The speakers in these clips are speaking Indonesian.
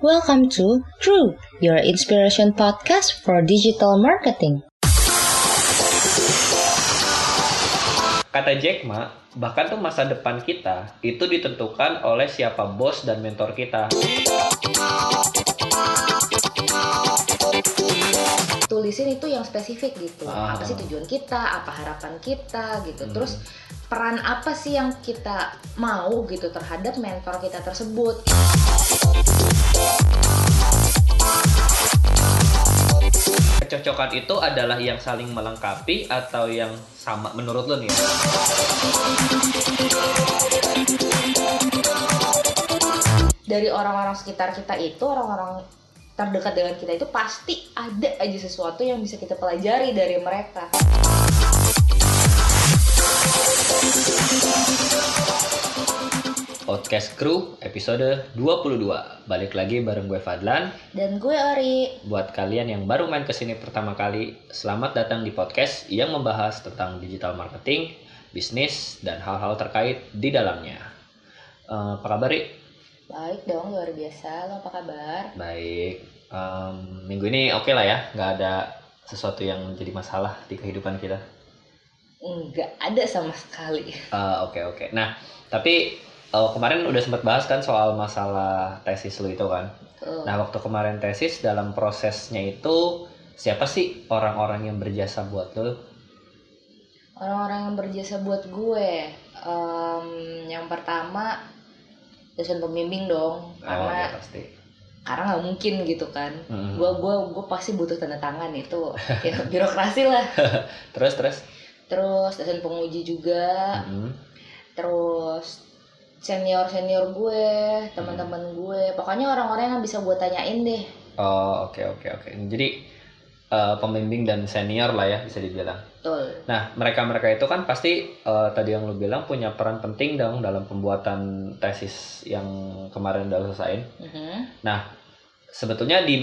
Welcome to True, your inspiration podcast for digital marketing. Kata Jack Ma, bahkan tuh masa depan kita itu ditentukan oleh siapa bos dan mentor kita. tulisin itu yang spesifik gitu Ah. apa sih tujuan kita apa harapan kita gitu Hmm. terus peran apa sih yang kita mau gitu terhadap mentor kita tersebut Kecocokan itu adalah yang saling melengkapi atau yang sama menurut lo nih? ya? dari orang-orang sekitar kita itu orang-orang terdekat dengan kita itu pasti ada aja sesuatu yang bisa kita pelajari dari mereka Podcast Crew episode 22. Balik lagi bareng gue Fadlan. dan gue Ori Buat kalian yang baru main ke sini pertama kali, selamat datang di podcast yang membahas tentang digital marketing, bisnis, dan hal-hal terkait di dalamnya. Eh, apa kabar, Ri? baik dong luar biasa lo apa kabar Baik. Em, minggu ini oke lah ya, nggak ada sesuatu yang jadi masalah di kehidupan kita. nggak ada sama sekali Eh, Oke oke. Nah, tapi eh, kemarin udah sempat bahas kan soal masalah tesis lu itu kan. Tuh. Nah, waktu kemarin tesis dalam prosesnya itu siapa sih orang-orang yang berjasa buat lu? orang-orang yang berjasa buat gue em, yang pertama dosen pembimbing dong Oh, karena ya pasti. karena nggak mungkin gitu kan Mhm. gue gue gue pasti butuh tanda tangan itu ya birokrasi lah Terus terus. terus dosen penguji juga Mhm. terus senior senior gue teman-teman gue pokoknya orang-orang yang bisa gue tanyain deh Oh, oke oke oke. Jadi eh, pembimbing dan senior lah ya bisa dibilang. betul Nah, mereka-mereka itu kan pasti eh, tadi yang lu bilang punya peran penting dong dalam pembuatan tesis yang kemarin udah selesaiin. Mhm. Sebetulnya di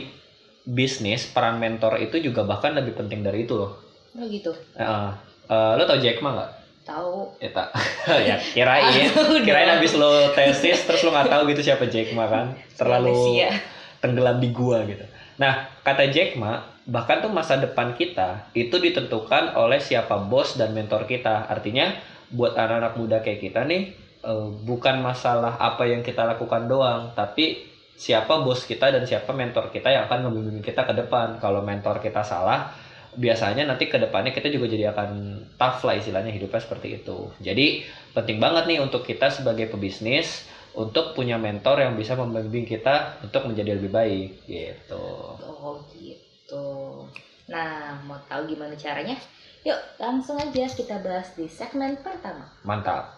bisnis peran mentor itu juga bahkan lebih penting dari itu loh. oh gitu Eh, eh, lo tau Jack Ma nggak? Tahu Ya tak. ya kirain, kirain habis lo tesis terus lo nggak tahu gitu siapa Jack Ma kan? Terlalu Manusia. tenggelam di gua gitu. Nah, kata Jack Ma, bahkan tuh masa depan kita itu ditentukan oleh siapa bos dan mentor kita. Artinya buat anak-anak muda kayak kita nih eh, bukan masalah apa yang kita lakukan doang, tapi siapa bos kita dan siapa mentor kita yang akan membimbing kita ke depan. Kalau mentor kita salah, biasanya nanti ke depannya kita juga jadi akan tough lah istilahnya hidupnya seperti itu. Jadi penting banget nih untuk kita sebagai pebisnis untuk punya mentor yang bisa membimbing kita untuk menjadi lebih baik gitu. Oh gitu. Nah, mau tahu gimana caranya? Yuk, langsung aja kita bahas di segmen pertama. Mantap.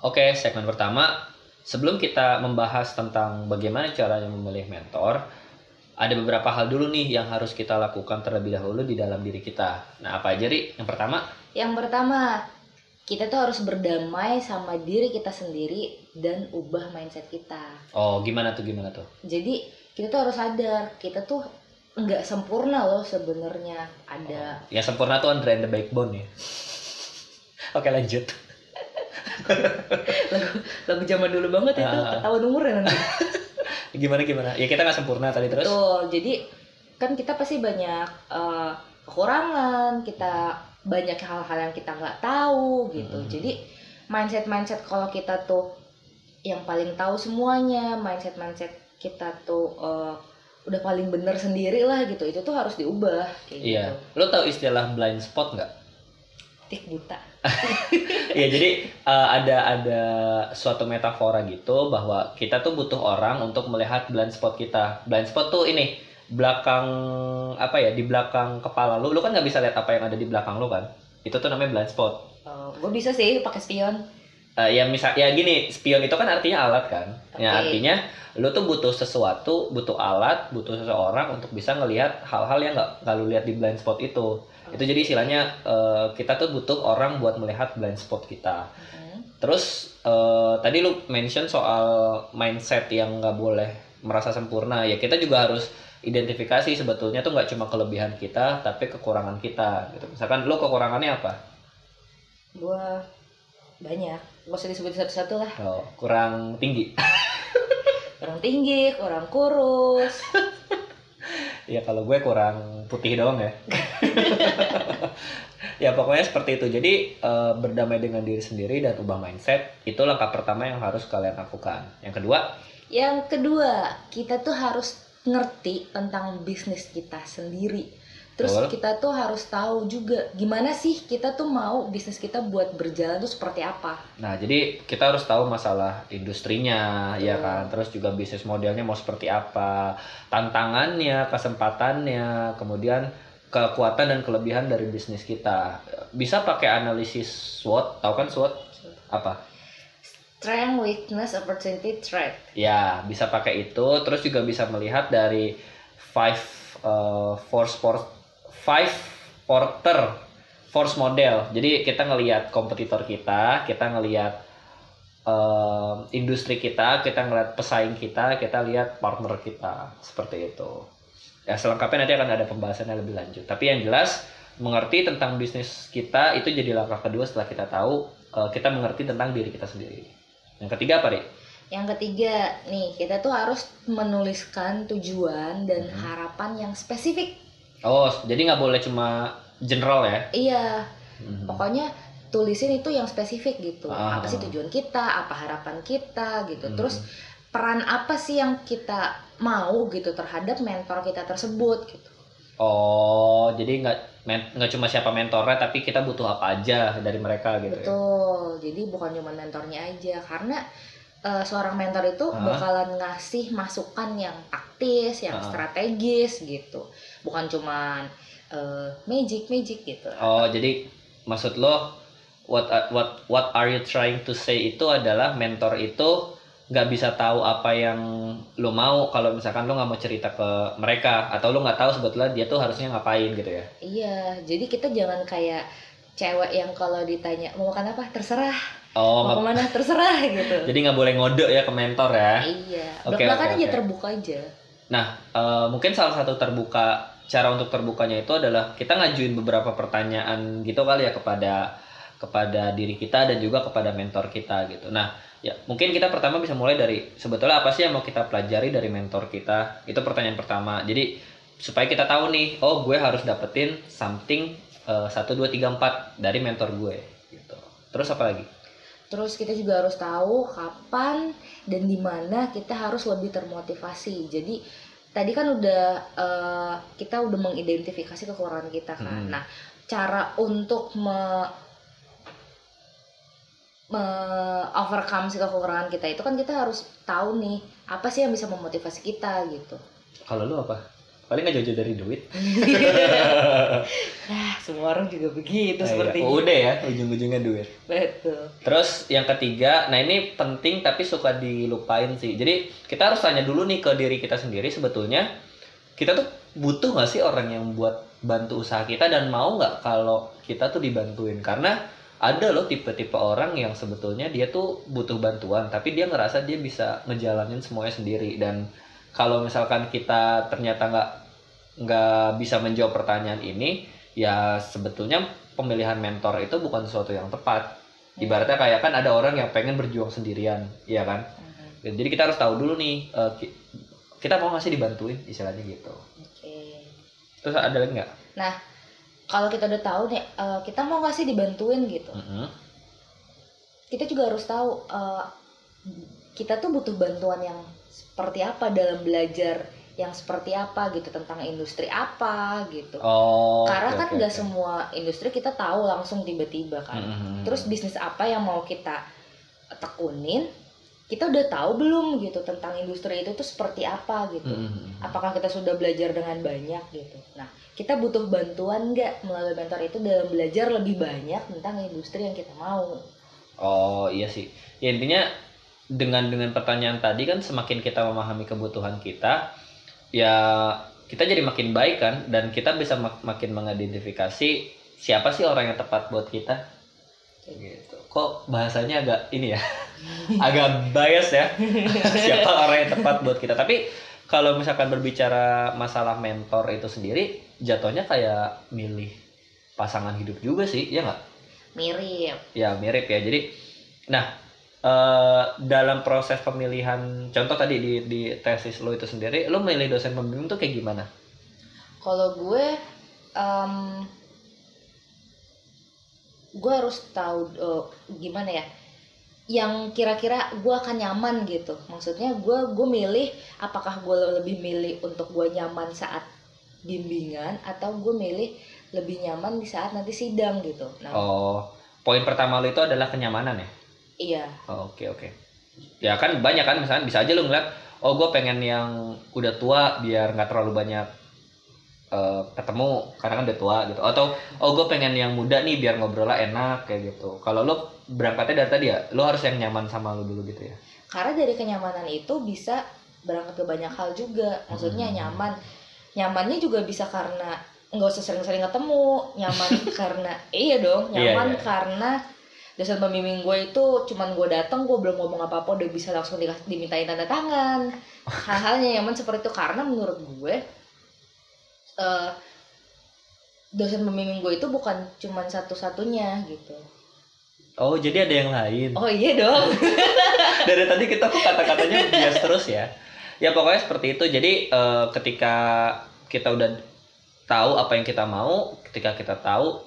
Oke, segmen pertama. Sebelum kita membahas tentang bagaimana caranya memilih mentor, ada beberapa hal dulu nih yang harus kita lakukan terlebih dahulu di dalam diri kita. Nah, apa aja, Ri? Yang pertama, Yang pertama, kita tuh harus berdamai sama diri kita sendiri dan ubah mindset kita. oh gimana tuh, gimana tuh? Jadi, kita tuh harus sadar, kita tuh nggak sempurna loh sebenarnya. Ada Yang sempurna tuh Andre and the Backbone ya. Oke, lanjut. lagu lagu zaman dulu banget itu, Ah. ketahuan umur ya nanti. Gimana gimana? Ya kita nggak sempurna tadi terus. Betul. Jadi kan kita pasti banyak eh, kekurangan, kita banyak hal-hal yang kita nggak tahu gitu. Mhm. Jadi mindset mindset kalau kita tuh yang paling tahu semuanya, mindset mindset kita tuh eh, udah paling bener sendiri lah gitu. Itu tuh harus diubah kayak Iya. gitu. Lo tau istilah blind spot nggak? Tik buta. Iya jadi uh, ada ada suatu metafora gitu bahwa kita tuh butuh orang untuk melihat blind spot kita. Blind spot tuh ini belakang apa ya di belakang kepala lu. Lu kan nggak bisa lihat apa yang ada di belakang lu kan. Itu tuh namanya blind spot. gue bisa sih pakai spion. Uh, ya misal ya gini spion itu kan artinya alat kan. Ya Oke. artinya lu tuh butuh sesuatu, butuh alat, butuh seseorang untuk bisa ngelihat hal-hal yang nggak nggak lu lihat di blind spot itu. Itu jadi istilahnya uh, kita tuh butuh orang buat melihat blind spot kita. Mhm. Terus eh, tadi lu mention soal mindset yang nggak boleh merasa sempurna ya kita juga harus identifikasi sebetulnya tuh nggak cuma kelebihan kita tapi kekurangan kita gitu misalkan lu kekurangannya apa Gue banyak gak usah disebut satu-satu lah Oh, kurang tinggi. kurang tinggi kurang kurus ya kalau gue kurang putih doang ya. ya pokoknya seperti itu. Jadi eh, berdamai dengan diri sendiri dan ubah mindset itu langkah pertama yang harus kalian lakukan. Yang kedua, yang kedua kita tuh harus ngerti tentang bisnis kita sendiri terus Betul. kita tuh harus tahu juga gimana sih kita tuh mau bisnis kita buat berjalan tuh seperti apa Nah, jadi kita harus tahu masalah industrinya, ya Betul. kan. Terus juga bisnis modelnya mau seperti apa, tantangannya, kesempatannya, kemudian kekuatan dan kelebihan dari bisnis kita. Bisa pakai analisis SWOT, tahu kan SWOT? Apa? strength weakness opportunity threat Ya, bisa pakai itu. Terus juga bisa melihat dari five uh, force for five porter force model. Jadi kita ngelihat kompetitor kita, kita ngelihat um, industri kita, kita ngelihat pesaing kita, kita lihat partner kita seperti itu. Ya selengkapnya nanti akan ada pembahasannya lebih lanjut. Tapi yang jelas mengerti tentang bisnis kita itu jadi langkah kedua setelah kita tahu uh, kita mengerti tentang diri kita sendiri. Yang ketiga apa, Rik? yang ketiga nih kita tuh harus menuliskan tujuan dan Mhm. harapan yang spesifik Oh, jadi nggak boleh cuma general ya? iya Mhm. pokoknya tulisin itu yang spesifik gitu Ah. apa sih tujuan kita apa harapan kita gitu Mhm. terus peran apa sih yang kita mau gitu terhadap mentor kita tersebut gitu Oh, jadi nggak nggak cuma siapa mentornya, tapi kita butuh apa aja dari mereka gitu ya? betul jadi bukan cuma mentornya aja karena eh, seorang mentor itu Ah. bakalan ngasih masukan yang taktis yang Ah. strategis gitu bukan cuman eh, magic magic gitu Oh, jadi maksud lo what what what are you trying to say itu adalah mentor itu nggak bisa tahu apa yang lo mau kalau misalkan lo nggak mau cerita ke mereka atau lo nggak tahu sebetulnya dia tuh harusnya ngapain gitu ya? iya jadi kita jangan kayak cewek yang kalau ditanya mau makan apa terserah Oh, mau ke mana terserah gitu jadi nggak boleh ngode ya ke mentor ya? iya Oke, oke, aja oke. terbuka aja Nah, eh, mungkin salah satu terbuka cara untuk terbukanya itu adalah kita ngajuin beberapa pertanyaan gitu kali ya kepada kepada diri kita dan juga kepada mentor kita gitu. Nah, ya mungkin kita pertama bisa mulai dari sebetulnya apa sih yang mau kita pelajari dari mentor kita? Itu pertanyaan pertama. Jadi supaya kita tahu nih, oh gue harus dapetin something eh, satu dua tiga empat dari mentor gue gitu. Terus apa lagi? Terus kita juga harus tahu kapan dan di mana kita harus lebih termotivasi. Jadi tadi kan udah eh, kita udah mengidentifikasi kekurangan kita kan. Hmm. Nah, cara untuk me, me- overcome si kekurangan kita itu kan kita harus tahu nih apa sih yang bisa memotivasi kita gitu. Kalau lu apa? Paling nggak jauh-jauh dari duit. Nah, semua orang juga begitu Nah, iya. seperti Udah ya, ujung-ujungnya duit. Betul. Terus yang ketiga, nah ini penting tapi suka dilupain sih. Jadi kita harus tanya dulu nih ke diri kita sendiri sebetulnya kita tuh butuh nggak sih orang yang buat bantu usaha kita dan mau nggak kalau kita tuh dibantuin? Karena ada loh tipe-tipe orang yang sebetulnya dia tuh butuh bantuan tapi dia ngerasa dia bisa ngejalanin semuanya sendiri dan kalau misalkan kita ternyata nggak nggak bisa menjawab pertanyaan ini ya sebetulnya pemilihan mentor itu bukan sesuatu yang tepat ibaratnya kayak kan ada orang yang pengen berjuang sendirian iya kan Mhm. jadi kita harus tahu dulu nih eh, ki- kita mau nggak sih dibantuin istilahnya gitu Oke. terus ada lagi nggak Kalau kita udah tahu nih, eh, kita mau nggak sih dibantuin gitu? Mm-mm. kita juga harus tahu uh, kita tuh butuh bantuan yang seperti apa dalam belajar yang seperti apa gitu tentang industri apa gitu oh karena oke, kan nggak oke. semua industri kita tahu langsung tiba-tiba kan Mm-mm. terus bisnis apa yang mau kita tekunin kita udah tahu belum gitu tentang industri itu tuh seperti apa gitu Mm-mm. apakah kita sudah belajar dengan banyak gitu nah kita butuh bantuan nggak melalui mentor itu dalam belajar lebih banyak tentang industri yang kita mau Oh iya sih. Ya intinya dengan dengan pertanyaan tadi kan semakin kita memahami kebutuhan kita, ya kita jadi makin baik kan dan kita bisa mak- makin mengidentifikasi siapa sih orang yang tepat buat kita. Gitu. Kok bahasanya agak ini ya, agak bias ya. siapa orang yang tepat buat kita. Tapi kalau misalkan berbicara masalah mentor itu sendiri, jatuhnya kayak milih pasangan hidup juga sih, ya nggak? mirip ya mirip ya jadi Nah, eh, dalam proses pemilihan, contoh tadi di, di tesis lo itu sendiri, lo milih dosen pembimbing tuh kayak gimana? Kalau gue, em, gue harus tahu eh, gimana ya, yang kira-kira gue akan nyaman gitu. Maksudnya gue gue milih apakah gue lebih milih untuk gue nyaman saat bimbingan atau gue milih lebih nyaman di saat nanti sidang gitu. Nah, Oh, poin pertama lo itu adalah kenyamanan ya? Iya, Oh, Oke oke. Ya kan banyak kan, misalnya bisa aja lo ngeliat, oh gue pengen yang udah tua biar nggak terlalu banyak eh, ketemu karena kan udah tua gitu. Atau oh gue pengen yang muda nih biar ngobrolnya enak kayak gitu. Kalau lo berangkatnya dari tadi ya, lo harus yang nyaman sama lo dulu gitu ya. karena dari kenyamanan itu bisa berangkat ke banyak hal juga. Maksudnya Hmm. nyaman, nyamannya juga bisa karena nggak usah sering-sering ketemu, nyaman karena iya dong, Iya, nyaman iya. karena dosen pembimbing gue itu cuman gue datang gue belum ngomong apa-apa udah bisa langsung dikasih dimintain tanda tangan hal-halnya nyaman seperti itu karena menurut gue eh, dosen pembimbing gue itu bukan cuman satu-satunya gitu Oh jadi ada yang lain. oh iya dong Dari tadi kita kok kata-katanya bias terus ya. Ya pokoknya seperti itu. Jadi eh, ketika kita udah tahu apa yang kita mau, ketika kita tahu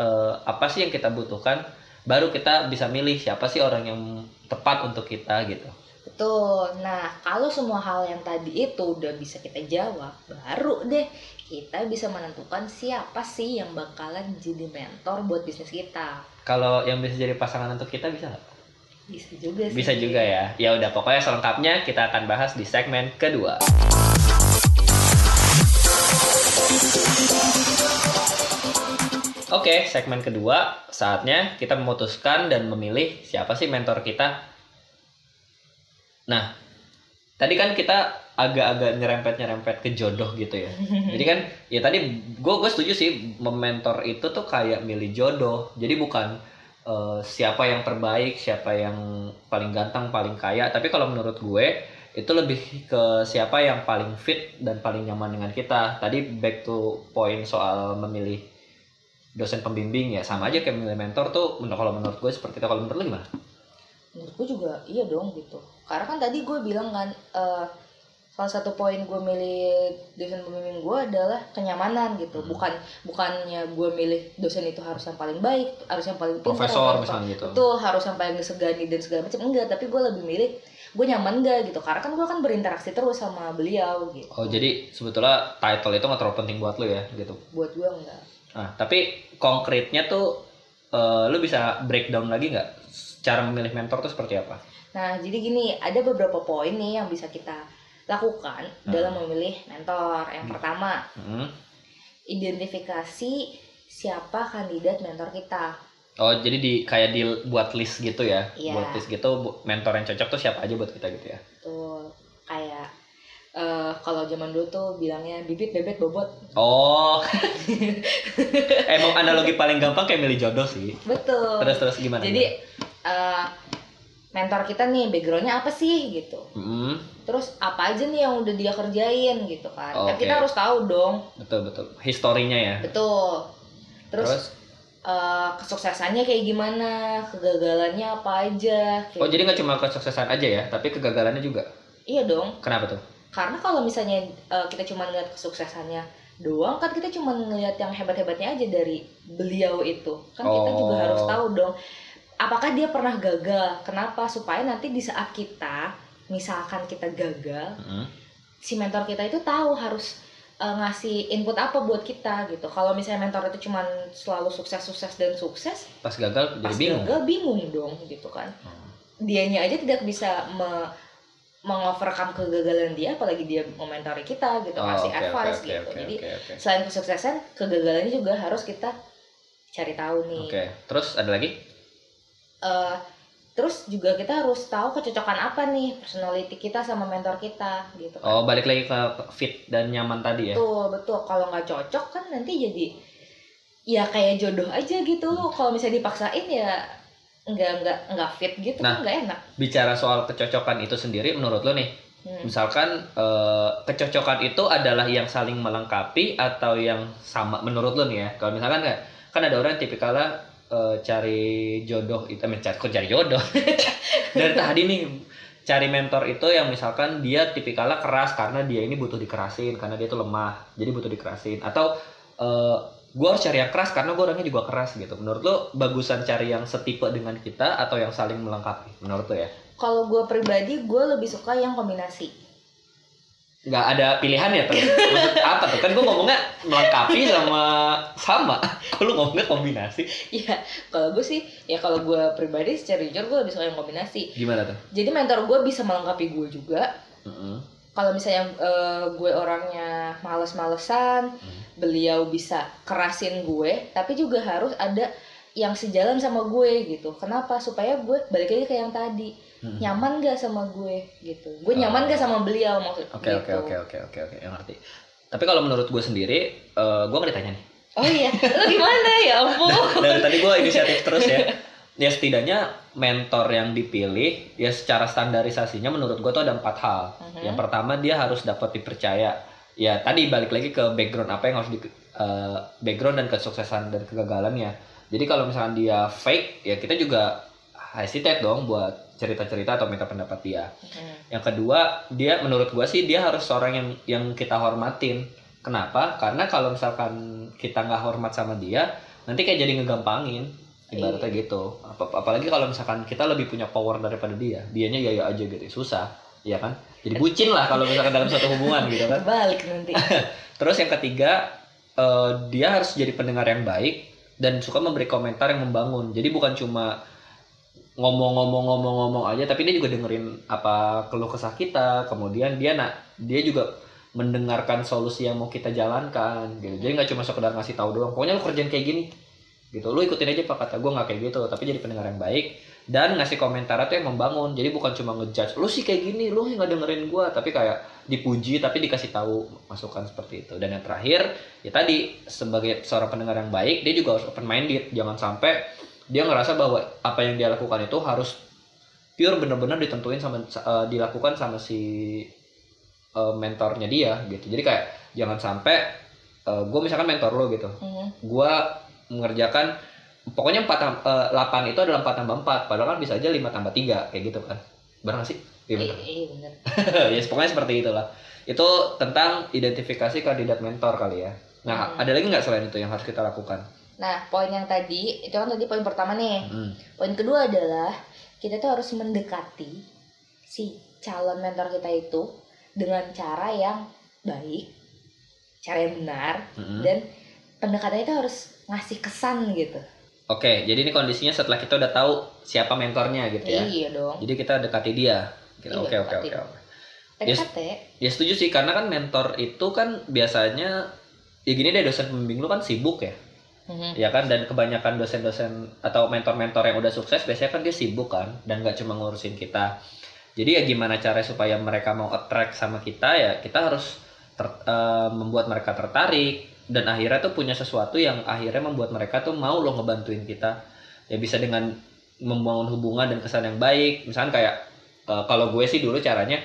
eh, apa sih yang kita butuhkan, baru kita bisa milih siapa sih orang yang tepat untuk kita gitu. Betul. Nah, kalau semua hal yang tadi itu udah bisa kita jawab, baru deh kita bisa menentukan siapa sih yang bakalan jadi mentor buat bisnis kita. Kalau yang bisa jadi pasangan untuk kita bisa nggak? Bisa juga sih. Bisa juga ya. Ya udah pokoknya selengkapnya kita akan bahas di segmen kedua. Oke, segmen kedua saatnya kita memutuskan dan memilih siapa sih mentor kita. Nah, tadi kan kita agak-agak nyerempet-nyerempet ke jodoh gitu ya. Jadi kan ya tadi gue gue setuju sih mementor itu tuh kayak milih jodoh. Jadi bukan eh, siapa yang terbaik, siapa yang paling ganteng, paling kaya. Tapi kalau menurut gue itu lebih ke siapa yang paling fit dan paling nyaman dengan kita. Tadi back to point soal memilih dosen pembimbing ya sama aja kayak mentor tuh menur- kalau menurut gue seperti itu kalau menurut lu gimana? Menurut gue juga iya dong gitu. Karena kan tadi gue bilang kan eh, salah satu poin gue milih dosen pembimbing gue adalah kenyamanan gitu. Hmm. Bukan bukannya gue milih dosen itu harus yang paling baik, harus yang paling pintar, Profesor atau- misalnya gitu. betul harus yang paling disegani dan segala macam enggak tapi gue lebih milih gue nyaman gak gitu karena kan gue kan berinteraksi terus sama beliau gitu Oh jadi sebetulnya title itu nggak terlalu penting buat lu ya gitu. buat gue enggak Nah, tapi konkretnya tuh eh, lu bisa breakdown lagi nggak cara memilih mentor tuh seperti apa? nah jadi gini ada beberapa poin nih yang bisa kita lakukan Hmm. dalam memilih mentor yang pertama Hmm. identifikasi siapa kandidat mentor kita Oh jadi di kayak di buat list gitu ya? Iya. Buat list gitu mentor yang cocok tuh siapa aja buat kita gitu ya? kayak eh, kalau zaman dulu tuh bilangnya bibit bebet bobot Oh, emang analogi paling gampang kayak milih jodoh sih. betul Terus terus gimana? jadi eh, mentor kita nih backgroundnya apa sih gitu Hmm, terus apa aja nih yang udah dia kerjain gitu kan kan Oke. kita harus tahu dong betul betul. Historinya ya. betul terus, Terus, eh, kesuksesannya kayak gimana kegagalannya apa aja kayak- oh jadi nggak cuma kesuksesan aja ya, tapi kegagalannya juga. iya dong Kenapa tuh? Karena kalau misalnya eh, kita cuma ngeliat kesuksesannya doang kan kita cuma ngeliat yang hebat-hebatnya aja dari beliau itu kan kita juga Oh. harus tahu dong apakah dia pernah gagal kenapa supaya nanti di saat kita misalkan kita gagal Hmm. si mentor kita itu tahu harus uh, ngasih input apa buat kita gitu. Kalau misalnya mentor itu cuman selalu sukses sukses dan sukses, Pas gagal pas jadi bingung. gagal bingung dong gitu kan. Hmm. Dianya aja tidak bisa me mengovercome kegagalan dia, apalagi dia mementori kita gitu, Oh, ngasih oke, advice oke, gitu. oke, Jadi oke, oke. selain kesuksesan, kegagalannya juga harus kita cari tahu nih. Oke, terus ada lagi? Eh, terus juga kita harus tahu kecocokan apa nih personality kita sama mentor kita gitu kan. Oh, balik lagi ke fit dan nyaman tadi ya. Betul, betul. Kalau nggak cocok kan nanti jadi ya kayak jodoh aja gitu. Kalau misalnya dipaksain ya nggak nggak nggak fit gitu Nah. kan nggak enak. Bicara soal kecocokan itu sendiri menurut lo nih, Hmm. misalkan eh, kecocokan itu adalah yang saling melengkapi atau yang sama menurut lo nih ya. Kalau misalkan nggak, kan ada orang tipikalnya eh, cari jodoh itu eh, cari kok cari jodoh dari tadi nih cari mentor itu yang misalkan dia tipikalnya keras karena dia ini butuh dikerasin karena dia tuh lemah jadi butuh dikerasin atau eh gue harus cari yang keras karena gue orangnya juga keras gitu menurut lo bagusan cari yang setipe dengan kita atau yang saling melengkapi menurut lo ya Kalau gue pribadi, gue lebih suka yang kombinasi. nggak ada pilihan ya terus maksud apa tuh kan gue ngomongnya melengkapi sama sama kalau ngomongnya kombinasi Iya, kalau gue sih, ya kalau gue pribadi secara jujur gue lebih suka yang kombinasi. gimana tuh Jadi mentor gue bisa melengkapi gue juga. Mm-mm. Kalau misalnya eh, gue orangnya males-malesan, Hmm. beliau bisa kerasin gue, tapi juga harus ada yang sejalan sama gue gitu. Kenapa? Supaya gue balik lagi ke yang tadi. Mm-mm. Nyaman gak sama gue gitu. Gue Oh. nyaman gak sama beliau maksud Oke gitu. oke oke oke oke oke yang ngerti. Tapi kalau menurut gue sendiri, eh gue nggak ditanya nih. Oh iya, lo gimana ya ampun? Dari tadi gue inisiatif terus ya. Ya setidaknya mentor yang dipilih ya secara standarisasinya menurut gue tuh ada empat hal. Mhm. Yang pertama dia harus dapat dipercaya. Ya tadi balik lagi ke background apa yang harus di eh, background dan kesuksesan dan kegagalannya. Jadi kalau misalkan dia fake ya kita juga hesitate dong buat cerita-cerita atau minta pendapat dia. Hmm. Yang kedua, dia menurut gua sih dia harus seorang yang yang kita hormatin. Kenapa? Karena kalau misalkan kita nggak hormat sama dia, nanti kayak jadi ngegampangin. Ibaratnya gitu. Ap- apalagi kalau misalkan kita lebih punya power daripada dia, dianya ya ya aja gitu, susah, ya kan? Jadi bucin lah kalau misalkan dalam suatu hubungan gitu kan. Balik nanti. Terus yang ketiga, eh, dia harus jadi pendengar yang baik dan suka memberi komentar yang membangun. Jadi bukan cuma ngomong-ngomong-ngomong-ngomong aja, tapi dia juga dengerin apa keluh kesah kita. Kemudian dia nak dia juga mendengarkan solusi yang mau kita jalankan gitu. Jadi nggak cuma sekedar ngasih tahu doang. Pokoknya lu kerjain kayak gini. Gitu. Lu ikutin aja apa kata gue nggak kayak gitu, tapi jadi pendengar yang baik dan ngasih komentar itu yang membangun. Jadi bukan cuma ngejudge, lu sih kayak gini, lu nggak dengerin gua, tapi kayak dipuji tapi dikasih tahu masukan seperti itu. Dan yang terakhir, ya tadi sebagai seorang pendengar yang baik, dia juga harus open minded. Jangan sampai dia ngerasa bahwa apa yang dia lakukan itu harus pure bener-bener ditentuin sama eh, dilakukan sama si eh, mentornya dia gitu. Jadi kayak jangan sampai gue misalkan mentor lo gitu, Hmm. gue mengerjakan pokoknya 4 tam- eh, 8 itu adalah 4 tambah 4 padahal kan bisa aja 5 tambah 3 kayak gitu kan benar sih? Iya benar. Iya ya pokoknya seperti itulah itu tentang identifikasi kandidat mentor kali ya nah Hmm. ada lagi nggak selain itu yang harus kita lakukan Nah, poin yang tadi, itu kan tadi poin pertama nih. Hmm. Poin kedua adalah kita tuh harus mendekati si calon mentor kita itu dengan cara yang baik, cara yang benar, Mm-mm. dan pendekatannya itu harus ngasih kesan gitu. oke jadi ini kondisinya setelah kita udah tahu siapa mentornya gitu ya Iya dong. jadi kita dekati dia Gitu. Iya, oke oke dekati. oke oke PDKT. ya setuju sih karena kan mentor itu kan biasanya ya gini deh dosen pembimbing lu kan sibuk ya Mhm. ya kan dan kebanyakan dosen-dosen atau mentor-mentor yang udah sukses biasanya kan dia sibuk kan dan nggak cuma ngurusin kita jadi ya gimana cara supaya mereka mau attract sama kita ya kita harus ter- eh, membuat mereka tertarik dan akhirnya tuh punya sesuatu yang akhirnya membuat mereka tuh mau loh ngebantuin kita ya bisa dengan membangun hubungan dan kesan yang baik misalkan kayak eh, kalau gue sih dulu caranya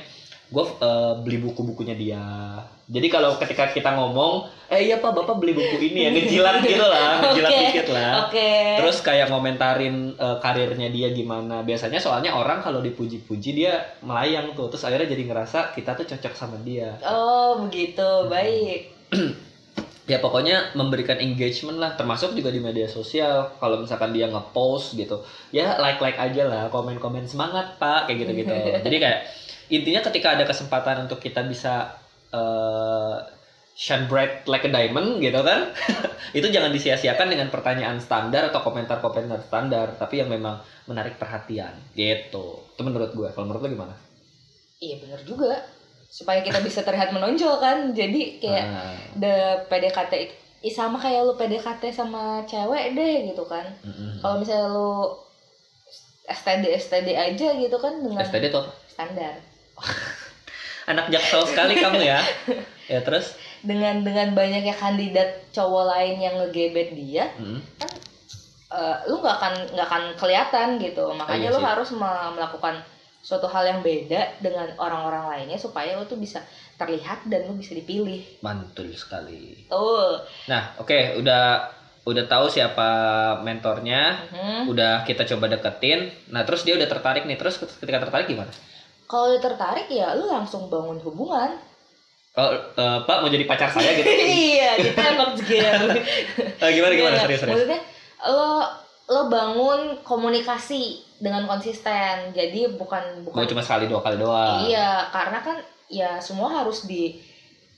gue eh, beli buku-bukunya dia jadi kalau ketika kita ngomong eh iya pak bapak beli buku ini ya ngejilat gitu lah ngejilat Oke. dikit lah Oke. terus kayak ngomentarin eh, karirnya dia gimana biasanya soalnya orang kalau dipuji-puji dia melayang tuh terus akhirnya jadi ngerasa kita tuh cocok sama dia Oh, begitu. Baik. ya pokoknya memberikan engagement lah termasuk juga di media sosial. Kalau misalkan dia ngepost gitu ya like like aja lah komen komen semangat pak kayak gitu gitu jadi kayak intinya ketika ada kesempatan untuk kita bisa eh, shine bright like a diamond gitu kan itu jangan disia-siakan dengan pertanyaan standar atau komentar-komentar standar tapi yang memang menarik perhatian gitu. Itu menurut gue kalau menurut lo gimana? Iya bener juga. Supaya kita bisa terlihat menonjol kan. Jadi kayak Nah, the PDKT itu sama kayak lu PDKT sama cewek deh gitu kan. mm-mm. Kalau misalnya lu STD STD aja gitu kan dengan STD tuh standar. anak jaksel sekali kamu ya ya terus Dengan dengan banyaknya kandidat cowok lain yang ngegebet dia, Mm. eh, lu nggak akan nggak akan kelihatan gitu. Makanya iya lu harus me- melakukan suatu hal yang beda dengan orang-orang lainnya supaya lu tuh bisa terlihat dan lu bisa dipilih. mantul sekali Tuh. nah oke udah udah tahu siapa mentornya, Mhm. udah kita coba deketin. Nah, terus dia udah tertarik nih. Terus ketika tertarik gimana? Kalau lu tertarik ya lu langsung bangun hubungan. Oh, eh, Pak mau jadi pacar saya gitu. iya, kita emang juga. Gimana gimana Iya, serius serius. Maksudnya lo lo bangun komunikasi dengan konsisten. Jadi bukan bukan cuma sekali dua kali doang. Iya, karena kan ya semua harus di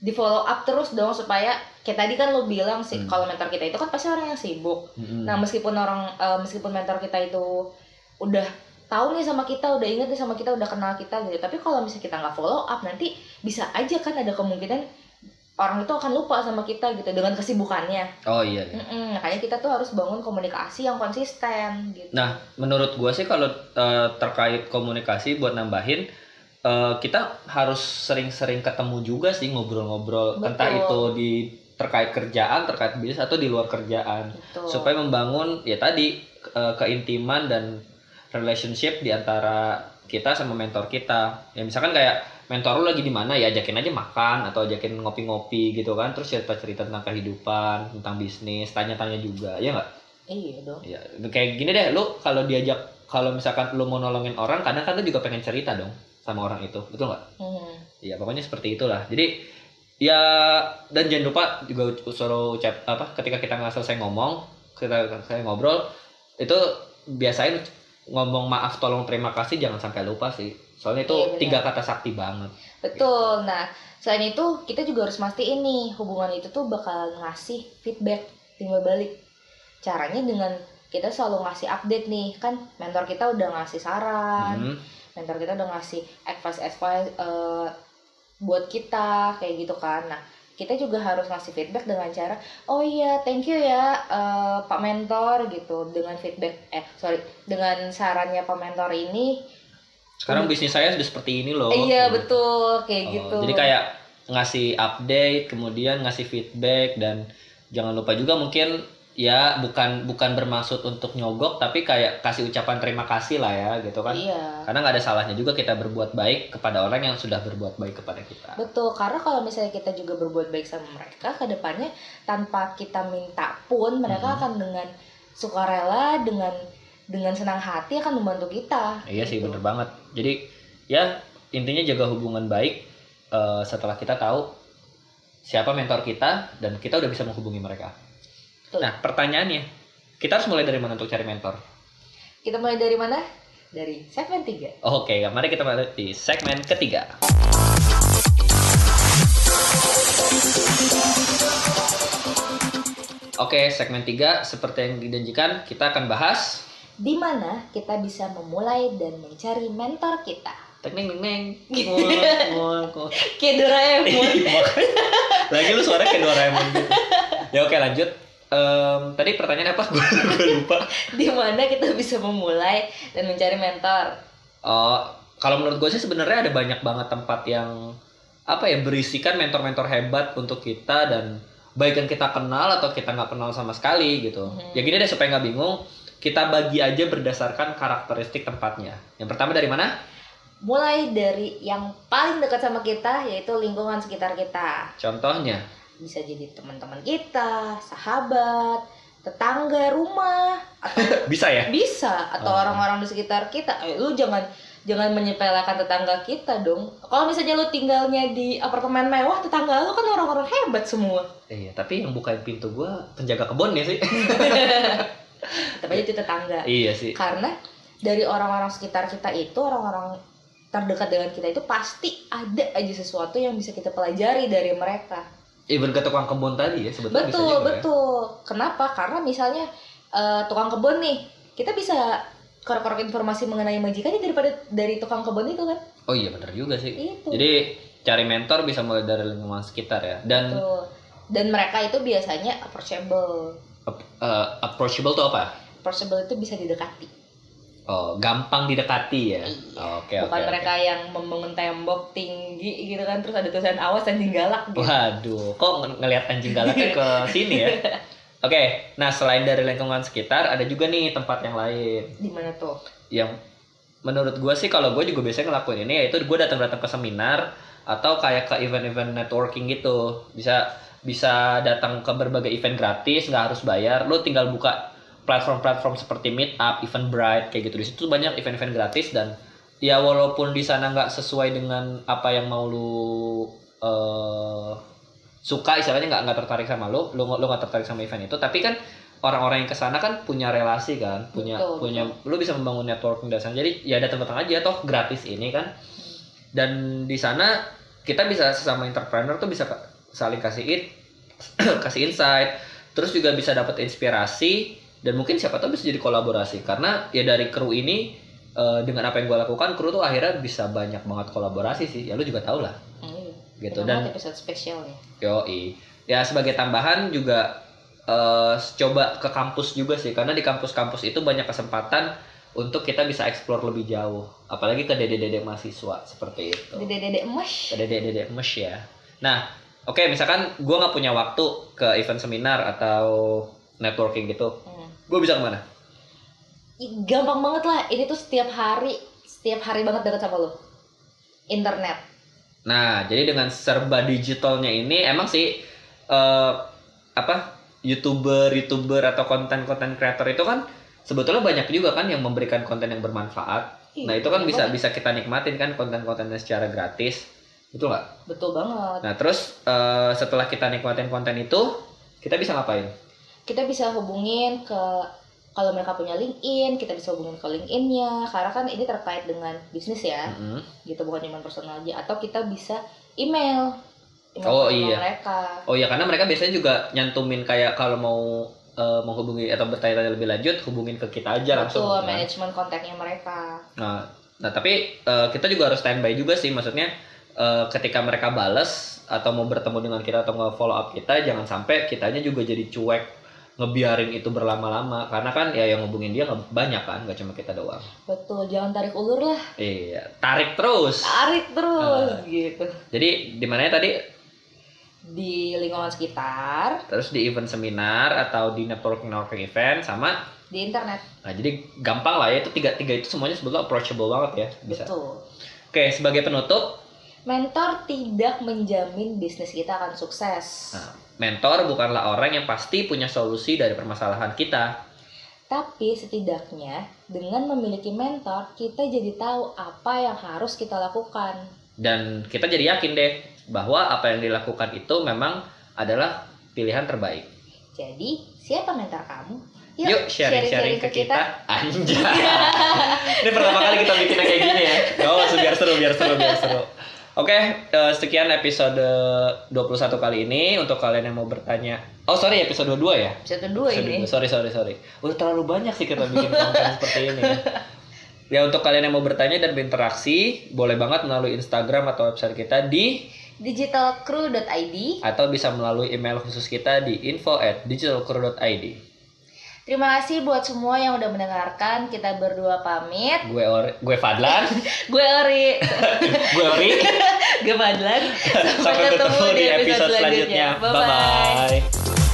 di follow up terus dong supaya kayak tadi kan lo bilang sih Hmm. kalau mentor kita itu kan pasti orang yang sibuk. Mm-mm. Nah, meskipun orang eh, meskipun mentor kita itu udah tahu nih sama kita, udah inget nih sama kita, udah kenal kita gitu. Tapi kalau misalnya kita nggak follow up, nanti bisa aja kan ada kemungkinan orang itu akan lupa sama kita gitu dengan kesibukannya. Oh iya. iya. Mm-mm, makanya kita tuh harus bangun komunikasi yang konsisten gitu. Nah, menurut gua sih kalau eh, terkait komunikasi buat nambahin eh, kita harus sering-sering ketemu juga sih ngobrol-ngobrol Betul. entah itu di terkait kerjaan, terkait bisnis atau di luar kerjaan Betul. supaya membangun ya tadi eh, keintiman dan relationship di antara kita sama mentor kita. Ya misalkan kayak mentor lu lagi di mana ya ajakin aja makan atau ajakin ngopi-ngopi gitu kan, terus cerita-cerita tentang kehidupan, tentang bisnis, tanya-tanya juga, ya nggak? iya dong. Ya, kayak gini deh, lu kalau diajak kalau misalkan lu mau nolongin orang, kadang kan lu juga pengen cerita dong sama orang itu, betul nggak? Hmm. Iya, pokoknya seperti itulah. Jadi ya dan jangan lupa juga suruh ucap apa ketika kita nggak selesai ngomong, kita selesai ngobrol itu biasain ngomong maaf, tolong, terima kasih jangan sampai lupa sih. Soalnya itu Iya, tiga kata sakti banget. Betul. Nah, selain itu kita juga harus mastiin nih hubungan itu tuh bakal ngasih feedback timbal balik. Caranya dengan kita selalu ngasih update nih, kan mentor kita udah ngasih saran, Mhm. mentor kita udah ngasih advice advice eh, buat kita kayak gitu kan. Nah, kita juga harus ngasih feedback dengan cara, oh iya, thank you ya eh, Pak Mentor gitu dengan feedback eh sorry dengan sarannya Pak Mentor ini. Sekarang bisnis saya sudah seperti ini loh. iya Gitu. betul kayak Oh, gitu. Jadi kayak ngasih update, kemudian ngasih feedback dan jangan lupa juga mungkin ya bukan bukan bermaksud untuk nyogok tapi kayak kasih ucapan terima kasih lah ya gitu kan. Iya. Karena nggak ada salahnya juga kita berbuat baik kepada orang yang sudah berbuat baik kepada kita. Betul, karena kalau misalnya kita juga berbuat baik sama mereka, ke depannya tanpa kita minta pun mereka Mhm. akan dengan sukarela, dengan dengan senang hati akan membantu kita. Iya sih Gitu. bener banget. Jadi ya intinya jaga hubungan baik eh, setelah kita tahu siapa mentor kita dan kita udah bisa menghubungi mereka. Betul. Nah pertanyaannya kita harus mulai dari mana untuk cari mentor? Kita mulai dari mana? Dari segmen 3. Oke, mari kita mulai di segmen ketiga. Oke, segmen 3 seperti yang dijanjikan kita akan bahas Di mana kita bisa memulai dan mencari mentor kita. teknik neng neng Kayak Doraemon. lagi lu suara kayak Doraemon gitu ya oke lanjut Em, tadi pertanyaan apa gue lupa di mana kita bisa memulai dan mencari mentor. Oh, kalau menurut gue sih sebenarnya ada banyak banget tempat yang apa ya berisikan mentor-mentor hebat untuk kita dan baik yang kita kenal atau kita nggak kenal sama sekali gitu. Mhm. Ya gini deh supaya nggak bingung, kita bagi aja berdasarkan karakteristik tempatnya. Yang pertama dari mana? Mulai dari yang paling dekat sama kita yaitu lingkungan sekitar kita. Contohnya. bisa jadi teman-teman kita, sahabat, tetangga, rumah, atau Bisa ya? bisa atau Oh. orang-orang di sekitar kita. Eh, lu jangan jangan menyepelekan tetangga kita dong. Kalau misalnya lu tinggalnya di apartemen mewah, tetangga lu kan orang-orang hebat semua. Iya, tapi yang bukain pintu gue penjaga kebun ya sih. Tetap aja itu tetangga. iya sih. Karena dari orang-orang sekitar kita itu, orang-orang terdekat dengan kita itu pasti ada aja sesuatu yang bisa kita pelajari dari mereka. Even ke tukang kebun tadi ya sebetulnya bisa betul ya. betul kenapa karena misalnya eh, tukang kebun nih kita bisa korek-korek informasi mengenai majikannya daripada dari tukang kebun itu kan Oh iya bener juga sih. itu Jadi cari mentor bisa mulai dari lingkungan sekitar ya. Dan Betul. dan mereka itu biasanya approachable eh, approachable tuh apa? approachable itu bisa didekati Oh, gampang didekati ya. Oh, Oke, oke. bukan oke. mereka yang membangun tembok tinggi gitu kan terus ada tulisan awas anjing galak gitu Waduh, kok ng- ngelihat anjing galaknya ke sini ya? Oke, nah selain dari lingkungan sekitar, ada juga nih tempat yang lain di mana tuh yang menurut gue sih kalau gue juga biasanya ngelakuin ini yaitu gue datang-datang ke seminar atau kayak ke event-event networking gitu bisa bisa datang ke berbagai event gratis nggak harus bayar lo tinggal buka platform-platform seperti Meetup, Eventbrite kayak gitu. Di situ banyak event-event gratis dan ya walaupun di sana nggak sesuai dengan apa yang mau lu eh, suka istilahnya nggak nggak tertarik sama lo lo lo nggak tertarik sama event itu. Tapi kan orang-orang yang ke sana kan punya relasi kan punya Betul, punya lo bisa membangun networking dari sana. Jadi ya datang-datang aja toh gratis ini kan. Dan di sana kita bisa sesama entrepreneur tuh bisa saling kasih kasih insight terus juga bisa dapat inspirasi dan mungkin siapa tahu bisa jadi kolaborasi karena ya dari kru ini eh, dengan apa yang gue lakukan kru tuh akhirnya bisa banyak banget kolaborasi sih ya lu juga tau lah Hmm, gitu dan episode spesial ya. Yoi. Ya sebagai tambahan juga eh, coba ke kampus juga sih karena di kampus-kampus itu banyak kesempatan untuk kita bisa explore lebih jauh. Apalagi ke dede-dede mahasiswa seperti itu. Dede-dede emas. Ke dede-dede mes ya. Nah, oke misalkan gua nggak punya waktu ke event seminar atau networking gitu. Hmm. Gue bisa ke mana? Gampang banget lah. Ini tuh setiap hari, setiap hari banget deket sama lo. Internet. Nah, jadi dengan serba digitalnya ini emang sih eh, apa youtuber, youtuber atau konten-konten creator itu kan sebetulnya banyak juga kan yang memberikan konten yang bermanfaat. Nah itu kan bisa bisa kita nikmatin kan konten-kontennya secara gratis, betul nggak? Betul banget. Nah terus eh, setelah kita nikmatin konten itu, kita bisa ngapain? Kita bisa hubungin ke kalau mereka punya LinkedIn, kita bisa hubungin ke LinkedIn-nya karena kan ini terkait dengan bisnis ya. Mm-mm. Gitu bukan cuma personal aja atau kita bisa email. email Oh, iya. mereka. Oh ya karena mereka biasanya juga nyantumin kayak kalau mau eh, menghubungi atau bertanya-tanya lebih lanjut, hubungin ke kita aja langsung. Betul, kan? manajemen kontaknya mereka. Nah, nah tapi eh, kita juga harus standby juga sih, maksudnya eh, ketika mereka bales atau mau bertemu dengan kita atau nge-follow up kita, jangan sampai kitanya juga jadi cuek ngebiarin itu berlama-lama karena kan ya yang ngubungin dia nggak banyak kan nggak cuma kita doang Betul, jangan tarik ulur lah. iya tarik terus Tarik terus Ah. gitu. jadi di mana tadi Di lingkungan sekitar, terus di event seminar atau di networking networking event sama di internet. nah jadi gampang lah ya itu tiga tiga itu semuanya sebetulnya approachable banget ya bisa Betul. oke sebagai penutup Mentor tidak menjamin bisnis kita akan sukses. Nah, mentor bukanlah orang yang pasti punya solusi dari permasalahan kita. Tapi setidaknya dengan memiliki mentor, kita jadi tahu apa yang harus kita lakukan. Dan kita jadi yakin deh bahwa apa yang dilakukan itu memang adalah pilihan terbaik. Jadi, siapa mentor kamu? Yuk sharing-sharing ke kita. Anjay. Ini pertama kali kita bikinnya kayak gini ya. Oh, biar seru, biar seru, biar seru. Oke, eh, sekian episode 21 kali ini untuk kalian yang mau bertanya. Oh, sorry episode 22 ya? Episode 2 Episode ini. dua. Sorry, sorry, sorry. Udah terlalu banyak sih kita bikin konten seperti ini. ya. Ya untuk kalian yang mau bertanya dan berinteraksi, boleh banget melalui Instagram atau website kita di digitalcrew.id. atau bisa melalui email khusus kita di info at digitalcrew.id. Terima kasih buat semua yang udah mendengarkan. Kita berdua pamit. Gue Ori, gue Fadlan, Gue Ori. gue Ori. Gue Fadlan. Sampai ketemu di episode selanjutnya. Bye bye.